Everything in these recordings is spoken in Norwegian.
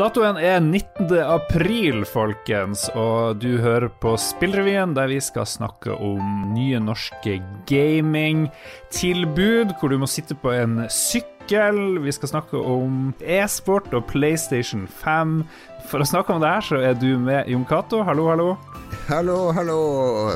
Datoen er 19. april, folkens, og du hører på Spillrevyen, der vi skal snakke om nye norske gamingtilbud, hvor du må sitte på en sykkel. Vi skal snakke om e-sport og PlayStation 5. For å snakke om det her, så er du med, Jon Cato. Hallo, hallo. Hallo, hallo.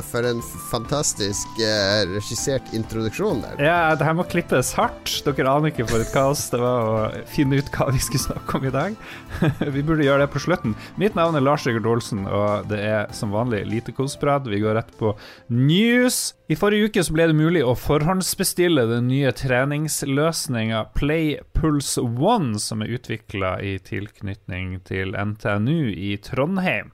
For en fantastisk eh, regissert introduksjon der. Ja, det her må klippes hardt. Dere aner ikke for et kaos det var å finne ut hva vi skulle snakke om i dag. vi burde gjøre det på slutten. Mitt navn er Lars Rikard Olsen, og det er som vanlig lite kosprat. Vi går rett på news. I forrige uke så ble det mulig å forhåndsbestille den nye treningsløsninga Play Pulse One, som er utvikla i tilknytning til NTNU i Trondheim.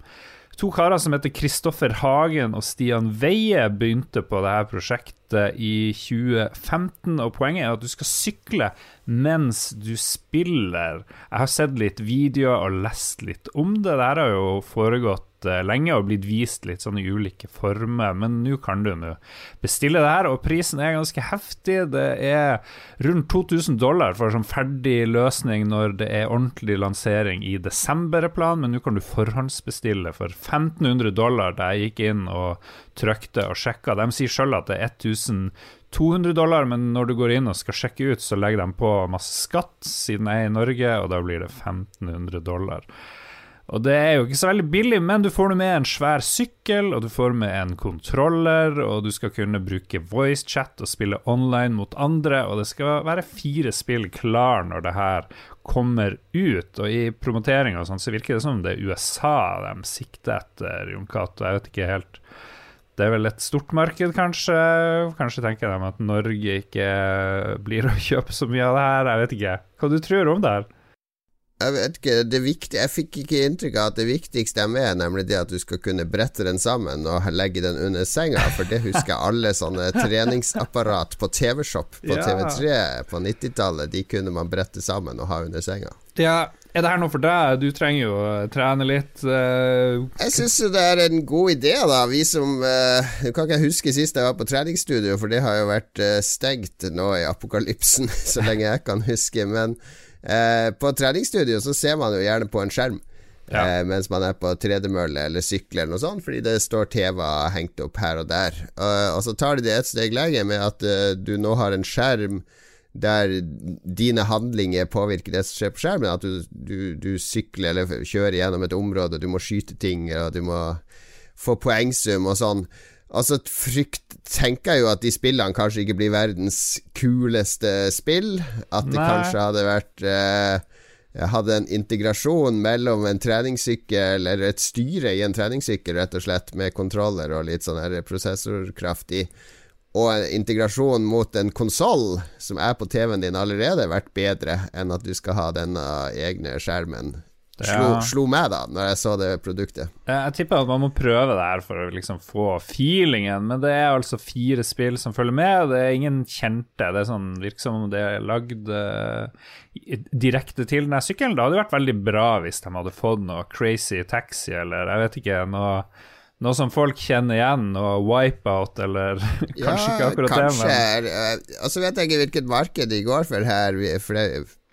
To karer som heter Kristoffer Hagen og Stian Veie, begynte på dette prosjektet i 2015. Og poenget er at du skal sykle mens du spiller. Jeg har sett litt videoer og lest litt om det. Det har jo foregått Eh, lenge og blitt vist litt sånn i ulike former, men nå kan du nå bestille det her, og prisen er ganske heftig. Det er rundt 2000 dollar for sånn ferdig løsning når det er ordentlig lansering i desember, men nå kan du forhåndsbestille for 1500 dollar da jeg gikk inn og trykte og sjekka. De sier sjøl at det er 1200 dollar, men når du går inn og skal sjekke ut, så legger de på masse skatt, siden jeg er i Norge, og da blir det 1500 dollar. Og det er jo ikke så veldig billig, men du får med en svær sykkel, og du får med en kontroller, og du skal kunne bruke voicechat og spille online mot andre, og det skal være fire spill klar når det her kommer ut. Og i promoteringa sånn, så virker det som det er USA de sikter etter, Jon Cato. Jeg vet ikke helt. Det er vel et stort marked, kanskje. Kanskje tenker de at Norge ikke blir å kjøpe så mye av det her. Jeg vet ikke. Hva du tror om det her? jeg vet ikke, det viktige, jeg fikk ikke inntrykk av at det viktigste er med, nemlig det at du skal kunne brette den sammen og legge den under senga, for det husker alle sånne treningsapparat på TV-shop på. TV3 på 90-tallet. De kunne man brette sammen og ha under senga. Ja, er det her noe for deg? Du trenger jo å trene litt. Uh... Jeg syns det er en god idé, da. Vi som uh, Du kan ikke huske sist jeg var på treningsstudio, for det har jo vært uh, stengt nå i apokalypsen, så lenge jeg kan huske. Men Eh, på treningsstudio så ser man jo gjerne på en skjerm. Ja. Eh, mens man er på tredemølle eller sykkel eller noe sånt, fordi det står TV hengt opp her og der. Og så tar de det et steg lenger med at du nå har en skjerm der dine handlinger påvirker det som skjer på skjermen. At du, du, du sykler eller kjører gjennom et område, du må skyte ting, og du må få poengsum og sånn. Altså, frykt tenker jeg jo at de spillene kanskje ikke blir verdens kuleste spill. At det Nei. kanskje hadde vært eh, Hadde en integrasjon mellom en treningssykkel, eller et styre i en treningssykkel, rett og slett, med kontroller og litt sånn prosessorkraft i, og integrasjonen integrasjon mot en konsoll som er på TV-en din allerede, vært bedre enn at du skal ha denne egne skjermen slo, ja. slo meg, da, når jeg så det produktet. Jeg tipper at man må prøve det her for å liksom få feelingen, men det er altså fire spill som følger med. Det er ingen kjente. Det er sånn, virker som om det er lagd uh, direkte til den sykkelen. Det hadde vært veldig bra hvis de hadde fått noe Crazy Taxi eller jeg vet ikke, noe noe som folk kjenner igjen, og wipeout, eller kanskje ja, ikke akkurat kanskje, det, men Og så vet jeg ikke hvilket marked de går for her. For det,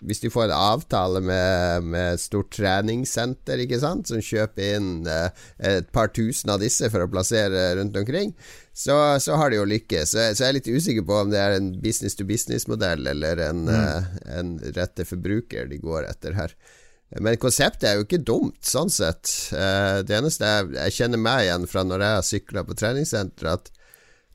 hvis de får en avtale med, med stort treningssenter ikke sant, som kjøper inn eh, et par tusen av disse for å plassere rundt omkring, så, så har de jo lykkes. Så, så, jeg er litt usikker på om det er en business to business-modell eller en, mm. eh, en rette forbruker de går etter her. Men konseptet er jo ikke dumt, sånn sett. Eh, det eneste jeg, jeg kjenner meg igjen fra når jeg har sykla på treningssenter, at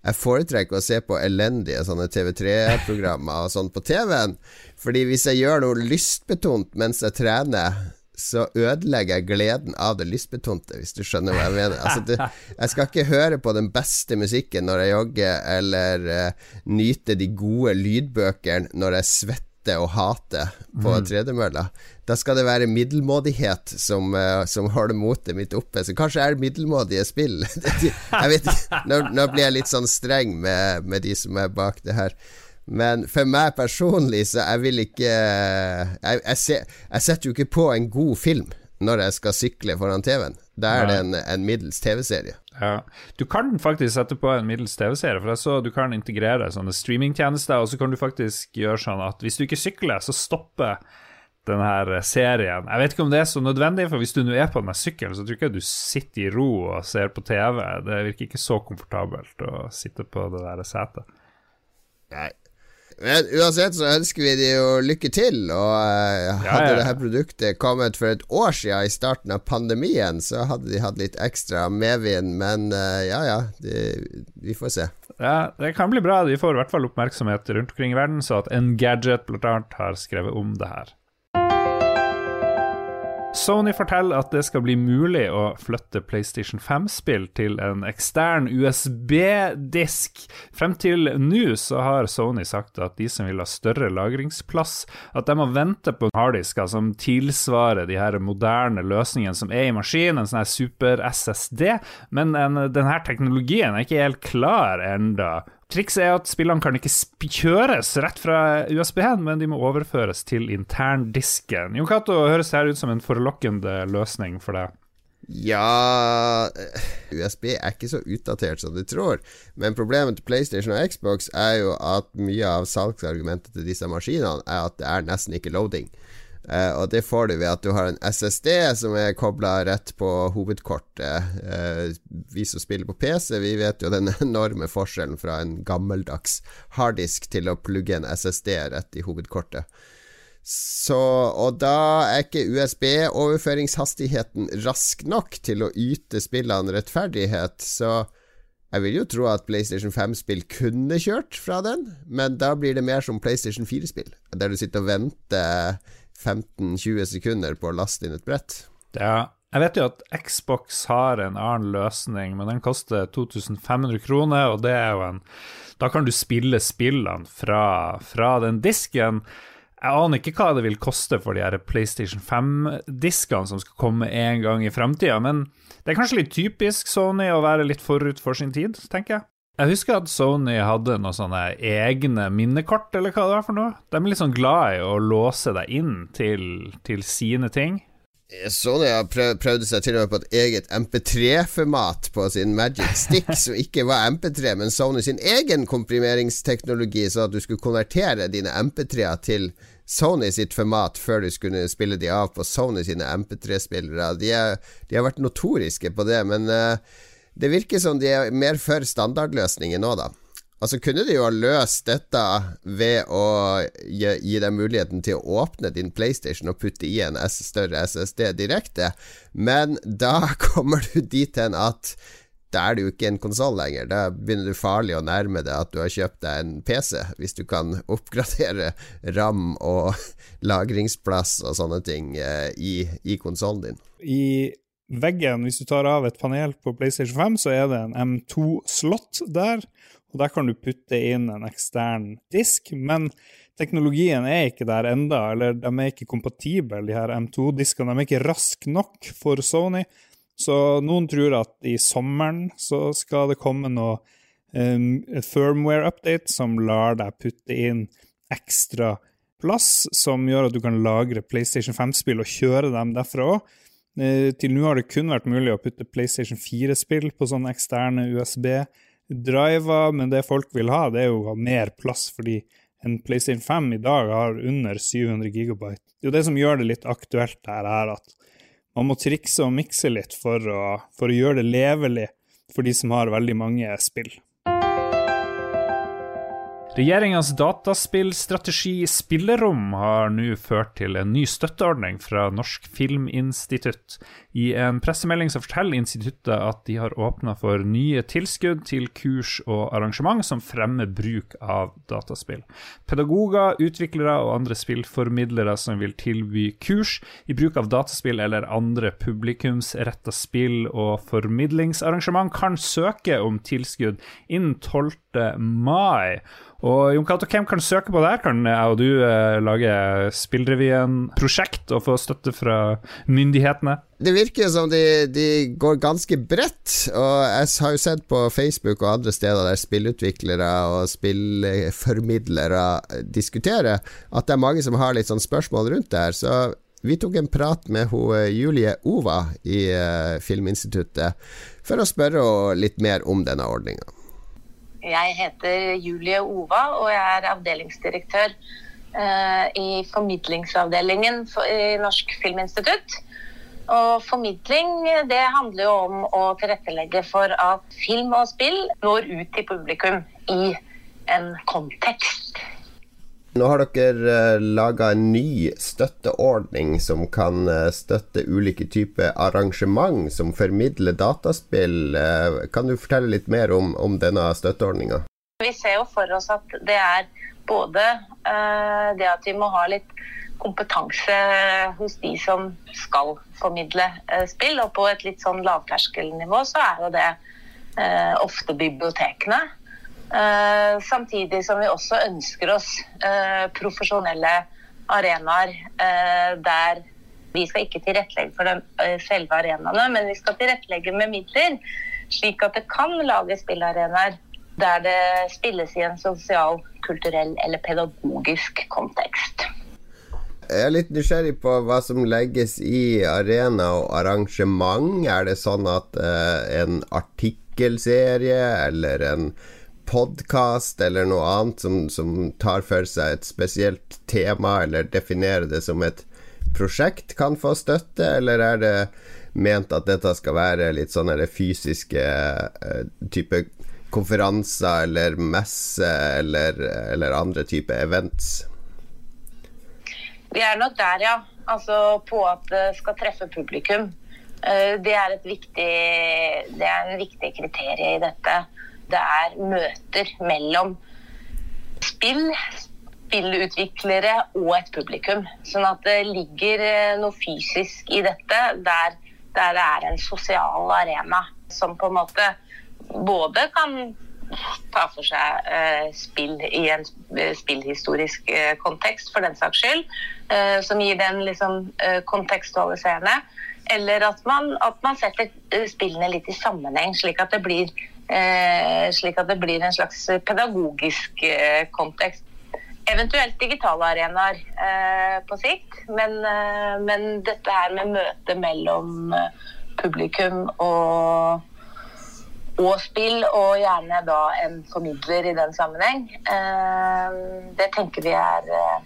jeg foretrekker å se på elendige sånne TV3-programmer og sånn på TV-en. Fordi hvis jeg gjør noe lystbetont mens jeg trener, så ødelegger jeg gleden av det lystbetonte, hvis du skjønner hva jeg mener. Altså, det, jeg skal ikke høre på den beste musikken når jeg jogger, eller uh, nyte de gode lydbøkene når jeg svetter hate og hate på mm. tredemølla. Da skal det være middelmådighet som, uh, som holder motet mitt oppe. Så kanskje er det middelmådige spill. jeg vet ikke, nå, nå, blir jeg litt sånn streng med, med de som er bak det her. Men for meg personlig, så jeg vil ikke Jeg, jeg, se, jeg setter jo ikke på en god film når jeg skal sykle foran TV-en. Da er det en, en middels TV-serie. Ja. Du kan faktisk sette på en middels TV-serie, for jeg så du kan integrere sånne streamingtjenester, og så kan du faktisk gjøre sånn at hvis du ikke sykler, så stopper denne serien. Jeg vet ikke om det er så nødvendig, for hvis du nå er på denne sykkelen, så tror ikke jeg du sitter i ro og ser på TV. Det virker ikke så komfortabelt å sitte på det der setet. Nei. Men uansett så ønsker vi de jo lykke til. Og uh, hadde ja, ja. dette produktet kommet for et år siden, i starten av pandemien, så hadde de hatt litt ekstra medvind. Men uh, ja ja, de, vi får se. Ja, Det kan bli bra. De får i hvert fall oppmerksomhet rundt omkring i verden, så at Engadget bl.a. har skrevet om det her. Sony forteller at det skal bli mulig å flytte PlayStation 5-spill til en ekstern USB-disk. Frem til nå så har Sony sagt at de som vil ha større lagringsplass, at de må vente på harddisker som tilsvarer de her moderne løsningene som er i maskinen, en sånn her super-SSD, men denne teknologien er ikke helt klar enda. Trikset er at spillene kan ikke kjøres rett fra USB-en, men de må overføres til interndisken. Jon Cato, høres det her ut som en forlokkende løsning for deg? Ja USB er ikke så utdatert som du tror. Men problemet til PlayStation og Xbox er jo at mye av salgsargumentet til disse maskinene er at det er nesten ikke loading. Uh, og det får du ved at du har en SSD som er kobla rett på hovedkortet. Uh, vi som spiller på PC, vi vet jo den enorme forskjellen fra en gammeldags harddisk til å plugge en SSD rett i hovedkortet. Så, og da er ikke USB-overføringshastigheten rask nok til å yte spillene rettferdighet, så jeg vil jo tro at PlayStation 5-spill kunne kjørt fra den, men da blir det mer som PlayStation 4-spill, der du sitter og venter 15-20 sekunder på å laste inn et brett. Ja, jeg vet jo at Xbox har en annen løsning, men den koster 2500 kroner, og det er jo en Da kan du spille spillene fra, fra den disken. Jeg aner ikke hva det vil koste for de her PlayStation 5-diskene som skal komme en gang i framtida, men det er kanskje litt typisk Sony å være litt forut for sin tid, tenker jeg. Jeg husker at Sony hadde noen sånne egne minnekort, eller hva det var for noe. De er litt sånn glad i å låse deg inn til, til sine ting. Sony har prøv, prøvd seg til og med på et eget MP3-format på sin Magic Stick, som ikke var MP3, men Sony sin egen komprimeringsteknologi, så at du skulle konvertere dine MP3-er til Sony sitt format før du skulle spille de av på Sony sine MP3-spillere. De, de, har vært notoriske på det, men uh, det virker som de er mer for standardløsninger nå, da. Altså Kunne de jo ha løst dette ved å gi, gi deg muligheten til å åpne din PlayStation og putte i en større SSD direkte, men da kommer du dit hen at da er det jo ikke en konsoll lenger. Da begynner du farlig å nærme deg at du har kjøpt deg en PC, hvis du kan oppgradere ram og lagringsplass og sånne ting eh, i, i konsollen din. I veggen, hvis du tar av et panel på PlayStation 5, så er det en M2-slott der. Og der kan du putte inn en ekstern disk. Men teknologien er ikke der enda, eller de er ikke kompatible, de her M2-diskene. De er ikke raske nok for Sony. Så noen tror at i sommeren så skal det komme noe um, firmware-update som lar deg putte inn ekstra plass, som gjør at du kan lagre PlayStation 5-spill og kjøre dem derfra òg. Eh, til nå har det kun vært mulig å putte PlayStation 4-spill på sånne eksterne USB-driver, men det folk vil ha, det er jo mer plass, fordi en PlayStation 5 i dag har under 700 gigabyte. Det er jo det som gjør det litt aktuelt her, er at man må trikse og mikse litt for å, for å gjøre det levelig for de som har veldig mange spill. Regjeringas dataspillstrategi Spillerom har nå ført til en ny støtteordning fra Norsk Filminstitutt. I en pressemelding så forteller instituttet at de har åpna for nye tilskudd til kurs og arrangement som fremmer bruk av dataspill. Pedagoger, utviklere og andre spillformidlere som vil tilby kurs i bruk av dataspill eller andre publikumsretta spill og formidlingsarrangement, kan søke om tilskudd innen 12. mai. Og Jon Cato, hvem kan søke på der? Kan jeg og du eh, lage Spillrevyen-prosjekt og få støtte fra myndighetene? Det virker som de, de, går ganske bredt, og jeg har jo sett på Facebook og andre steder der spillutviklere og spillformidlere diskuterer, at det er mange som har litt sånn spørsmål rundt det her. Så vi tok en prat med hun, eh, Julie Ova i uh, Filminstituttet for å spørre litt mer om denne ordninga. Jeg heter Julie Ova, og jeg er avdelingsdirektør eh, i formidlingsavdelingen i Norsk Filminstitutt. Og formidling det handler jo om å tilrettelegge for at film og spill når ut til publikum i en kontekst. Nå har dere uh, laga en ny støtteordning som kan uh, støtte ulike typer arrangement som formidler dataspill. Uh, kan du fortelle litt mer om, om denne støtteordninga? Vi ser jo for oss at det er både det at vi må ha litt kompetanse hos de som skal formidle eh, spill. Og på et litt sånn lavterskelnivå så er jo det eh, ofte bibliotekene. Eh, samtidig som vi også ønsker oss uh, profesjonelle arenaer uh, der vi skal ikke tilrettelegge for de, selve arenaene, men vi skal tilrettelegge med midler, slik at det kan lages spillarenaer der det spilles i en sosial, kulturell eller pedagogisk kontekst. Jeg er litt nysgjerrig på hva som legges i arena og arrangement. Er det sånn at uh, en artikkelserie eller en podkast eller noe annet som, som, tar for seg et spesielt tema, eller definerer det som et prosjekt, kan få støtte, eller er det ment at dette skal være litt sånn fysiske uh, type konferanser eller messe eller, eller andre type events? Vi er nok der, ja. Altså på at det skal treffe publikum. Eh, det er, viktig, det er en viktig kriterie i dette. Det er møter mellom spill, spillutviklere og et publikum. Sånn at det ligger eh, noe fysisk i dette der, der det er en sosial arena som på en måte både kan ta for seg eh, spill i en uh, spillhistorisk eh, kontekst, for den saks skyld. som gir den liksom kontekstualiserende. Eller at man, at man setter spillene litt i sammenheng, slik at det blir, slik at det blir en slags pedagogisk kontekst. Eventuelt digitale arenaer på sikt, men, men dette her med møtet mellom publikum og og spill, og gjerne da en formidler i den sammenheng. Eh, det tenker vi er eh,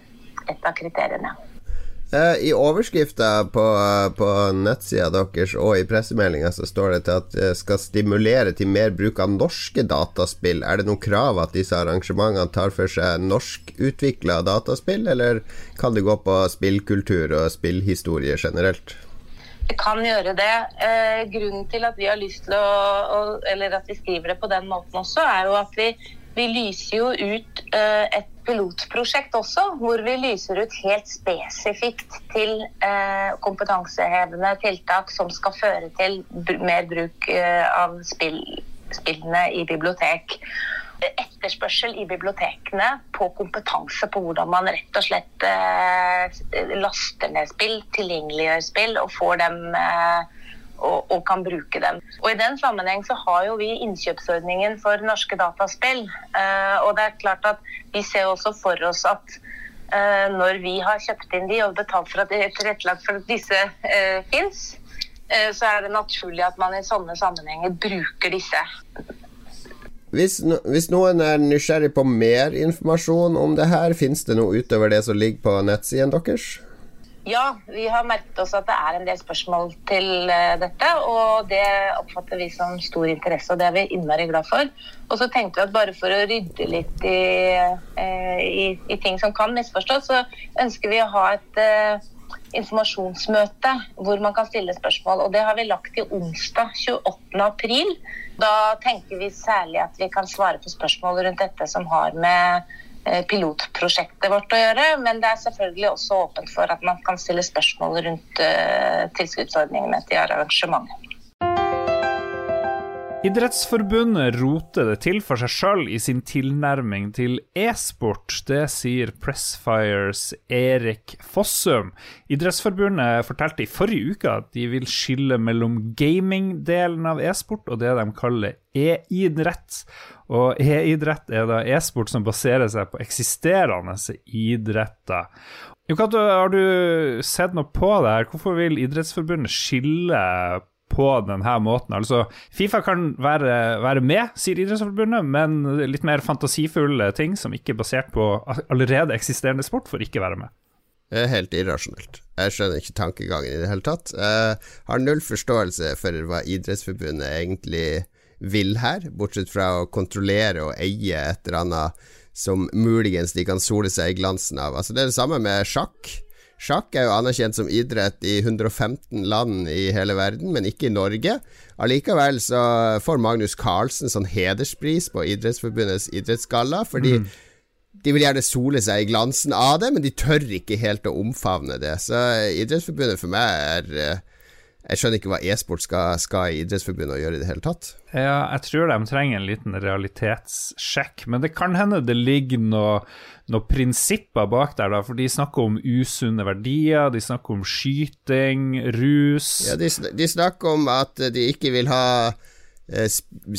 et av kriteriene. Eh, I overskrifta på, på nettsida deres og i pressemeldinga så står det til at det skal stimulere til mer bruk av norske dataspill. Er det noen krav at disse arrangementene tar for seg norskutvikla dataspill, eller kan det gå på spillkultur og spillhistorie generelt? Det kan gjøre det. Eh, grunnen til at vi har lyst til å, eller at vi skriver det på den måten også, er jo at vi, vi lyser jo ut eh, et pilotprosjekt også, hvor vi lyser ut helt spesifikt til eh, kompetansehevende tiltak som skal føre til mer bruk eh, av spill, spillene i bibliotek. Etterspørsel i bibliotekene på kompetanse på hvordan man rett og slett eh, laster ned spill, tilgjengeliggjør spill og får dem eh, og, og, kan bruke dem. Og I den sammenheng så har jo vi innkjøpsordningen for norske dataspill. Eh, og det er klart at Vi ser også for oss at eh, når vi har kjøpt inn de og betalt for at tilrettelagt for at disse eh, fins, eh, så er det naturlig at man i sånne sammenhenger bruker disse. Hvis, no, hvis, noen er nysgjerrig på mer informasjon om det her, fins det noe utover det som ligger på nettsiden deres? Ja, vi har merket oss at det er en del spørsmål til uh, dette. Og det oppfatter vi som stor interesse, og det er vi innmari glad for. Og så tenkte vi at bare for å rydde litt i, uh, i, i ting som kan misforstås, så ønsker vi å ha et uh, informasjonsmøte hvor man kan stille spørsmål. Og det har vi lagt til onsdag 28. april. Da tenker vi særlig at vi kan svare på spørsmål rundt dette som har med eh, pilotprosjektet vårt å gjøre. Men det er selvfølgelig også åpent for at man kan stille spørsmål rundt uh, tilskuddsordningene til arrangementet. Idrettsforbundet roter det til for seg sjøl i sin tilnærming til e-sport. Det sier Pressfires Erik Fossum. Idrettsforbundet fortalte i forrige uke at de vil skille mellom gaming-delen av e-sport og det de kaller e-idrett. Og e-idrett er da e-sport som baserer seg på eksisterende idretter. Har du sett noe på det her? Hvorfor vil Idrettsforbundet skille på denne måten. Altså, Fifa kan være, være med, sier Idrettsforbundet, men litt mer fantasifulle ting som ikke er basert på allerede eksisterende sport, får ikke være med. Det er helt irrasjonelt. Jeg skjønner ikke tankegangen i det hele tatt. Jeg har null forståelse for hva Idrettsforbundet egentlig vil her, bortsett fra å kontrollere og eie et eller annet som muligens de kan sole seg i glansen av. Altså Det er det samme med sjakk. Sjakk er jo anerkjent som idrett i 115 land i hele verden, men ikke i Norge. Allikevel så får Magnus Carlsen sånn hederspris på Idrettsforbundets idrettsgalla, fordi mm de vil gjerne sole seg i glansen av det, men de tør ikke helt å omfavne det. Så Idrettsforbundet for meg er eh, Jeg skjønner ikke hva e-sport skal, skal, i Idrettsforbundet å gjøre i det hele tatt. Ja, jeg tror de trenger en liten realitetssjekk, men det kan hende det ligger noen noe prinsipper bak der, da, for de snakker om usunne verdier, de snakker om skyting, rus Ja, de, de snakker om at de ikke vil ha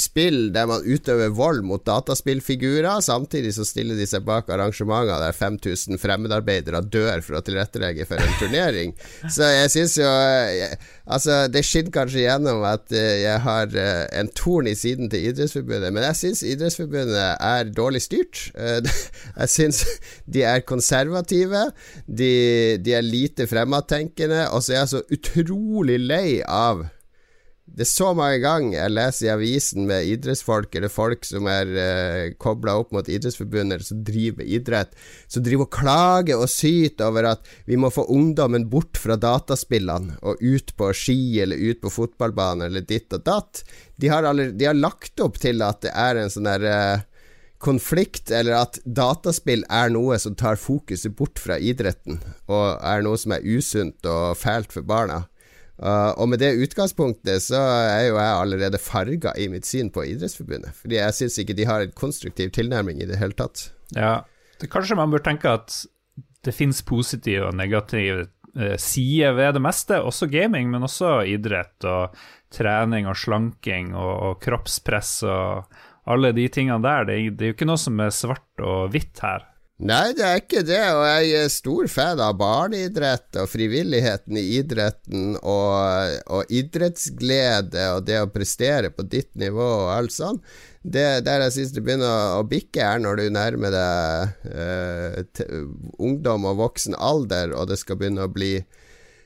spill der man utøver vold mot dataspillfigurer. Samtidig så stiller de seg bak arrangementer der 5000 fremmedarbeidere dør for å tilrettelegge for en turnering. Så jeg syns jo jeg, Altså, det skinner kanskje gjennom at eh, jeg har eh, en torn i siden til Idrettsforbundet, men jeg syns Idrettsforbundet er dårlig styrt. Jeg syns de er konservative, de, de er lite fremadtenkende, og så er jeg så utrolig lei av det er så mange ganger jeg leser i avisen med idrettsfolk eller folk som er eh, kobla opp mot Idrettsforbundet, som driver idrett, som driver og klager og syter over at vi må få ungdommen bort fra dataspillene og ut på ski eller ut på fotballbanen eller ditt og datt. De har, aller, de har lagt opp til at det er en sånn der eh, konflikt, eller at dataspill er noe som tar fokuset bort fra idretten, og er noe som er usunt og fælt for barna. Uh, og med det utgangspunktet så er jo jeg allerede farga i mitt syn på Idrettsforbundet. Fordi jeg syns ikke de har en konstruktiv tilnærming i det hele tatt. Ja, det, Kanskje man bør tenke at det finnes positive og negative uh, sider ved det meste, også gaming, men også idrett og trening og slanking og, og kroppspress og alle de tingene der. Det, det er jo ikke noe som er svart og hvitt her. Nei, det er ikke det, og jeg er stor fan av barneidrett og frivilligheten i idretten og, og idrettsglede og det å prestere på ditt nivå og alt sånn. Det der jeg syns det begynner å bikke, er når du nærmer deg eh, ungdom og voksen alder, og det skal begynne å bli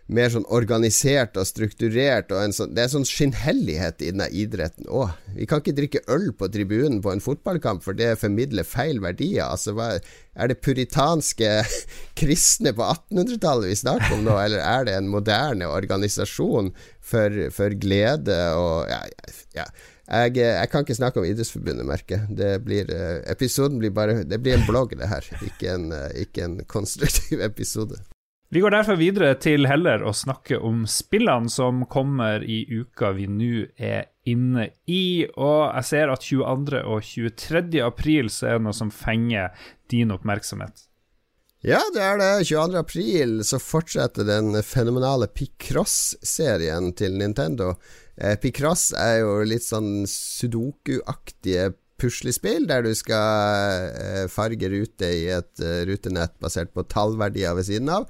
mer sånn organisert og strukturert. Og sånn, det er sånn skinnhellighet i denne idretten òg. Vi kan ikke drikke øl på tribunen på en fotballkamp, for det formidler feil verdier. Altså, hva, er det puritanske kristne på 1800-tallet vi snakker om nå, eller er det en moderne organisasjon for, for glede og ja, ja. Jeg, jeg, kan ikke snakke om Idrettsforbundet, merker blir, eh, Episoden blir bare Det blir en blogg, det her, ikke en, eh, ikke en konstruktiv episode. Vi går derfor videre til heller å snakke om spillene som kommer i uka vi nå er inne i. Og jeg ser at 22. og 23. april så er noe som fenger din oppmerksomhet. Ja, det er det. 22. april så fortsetter den fenomenale Picross-serien til Nintendo. Eh, Picross er jo litt sånn sudoku-aktige puslespill der du skal eh, farge rute i et uh, rutenett basert på tallverdier ved siden av.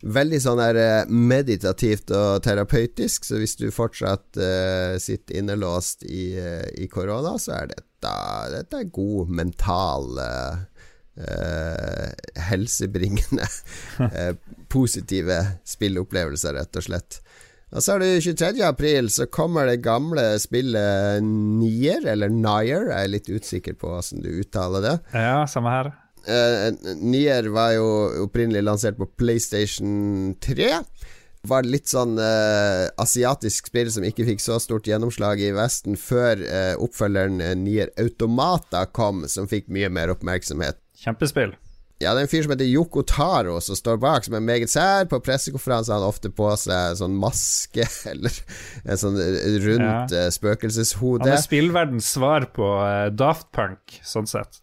Veldig sånn der eh, meditativt og terapeutisk, så hvis du fortsatt uh, sitter innelåst i, uh, i, korona, så er dette, dette er god mental uh, helsebringende positive spilleopplevelser, rett og slett. Og så er det 23. april, så kommer det gamle spillet Nier, eller Nier, jeg er litt usikker på hvordan du uttaler det. Ja, samme her. Uh, Nier var jo opprinnelig lansert på PlayStation 3. Var litt sånn uh, asiatisk spill som ikke fikk så stort gjennomslag i Vesten før uh, oppfølgeren Nier Automata kom, som fikk mye mer oppmerksomhet. Kjempespill. Ja, det er en fyr som heter Yoko Taro som står bak, som er meget sær. På pressekonferanser har han ofte på seg sånn maske eller en sånn rundt ja. spøkelseshode. Han er spillverdens svar på Daft Punk, sånn sett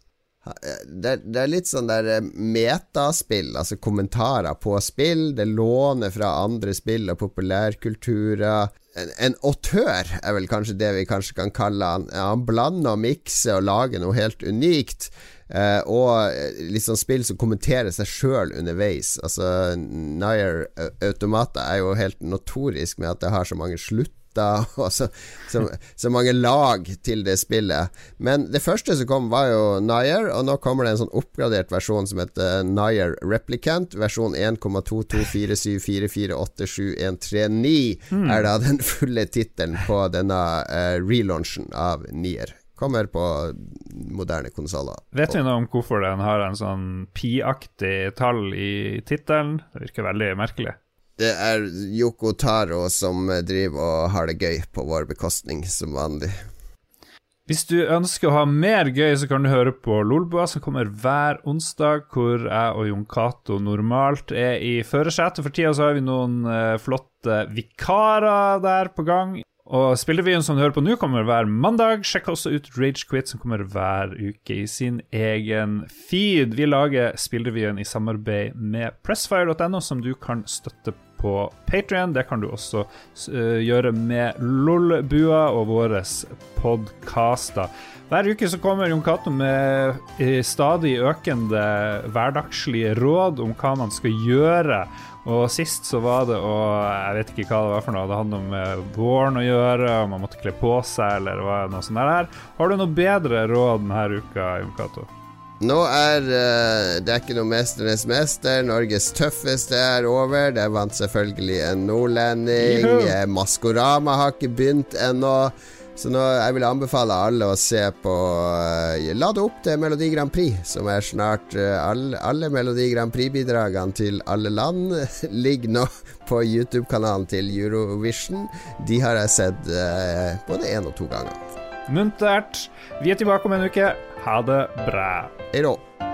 det, det, er litt sånn der eh, metaspill, altså kommentarer på spill. Det låner fra andre spill og populærkulturer. En, en autør er vel kanskje det vi kanskje kan kalle han. Han blander og mikser og lager noe helt unikt. Eh, og liksom spill som kommenterer seg sjøl underveis. Altså Nier Automata er jo helt notorisk med at det har så mange slutt elementer og så, så, så, mange lag til det spillet. Men det første som kom, var jo Nier, og nå kommer det en sånn oppgradert versjon som heter Nier Replicant. Versjon 1,22474487139 mm. er da den fulle tittelen på denne uh, relaunchen av Nier. Kommer på moderne konsoller. Vet vi noe om hvorfor den har en sånn pi-aktig tall i tittelen? Det virker veldig merkelig. Det er Yoko Taro som driver og har det gøy på vår bekostning, som vanlig. Hvis du ønsker å ha mer gøy, så kan du høre på Lolbua, som kommer hver onsdag, hvor jeg og Jon Cato normalt er i førersetet. For tida så har vi noen uh, flotte vikarer der på gang. Og Spillrevyen som du hører på nå, kommer hver mandag. Sjekk også ut Ragequit, som kommer hver uke i sin egen feed. Vi lager Spillrevyen i samarbeid med pressfire.no, som du kan støtte på Patrion. Det kan du også uh, gjøre med Lolbua og våre podkaster. Hver uke så kommer Jon Cato med stadig økende hverdagslige råd om hva man skal gjøre og sist så var det å Jeg vet ikke hva det var for noe. Det handlet om eh, våren å gjøre, om man måtte kle på seg, eller noe sånt der. Har du noe bedre råd denne uka, Jon Cato? Nå er uh, det er ikke noe 'Mesternes mester'. Norges tøffeste er over. Det vant selvfølgelig en nordlending. Maskorama har ikke begynt ennå. Så nå, jeg vil anbefale alle å se på uh, Lade opp til Melodi Grand Prix, som er snart uh, eh, alle, alle Melodi Grand Prix-bidragene til alle land ligger nå på YouTube-kanalen til Eurovision. De har jeg sett uh, både én og to ganger. Muntert. Vi er tilbake om en uke. Ha det bra. Hei da.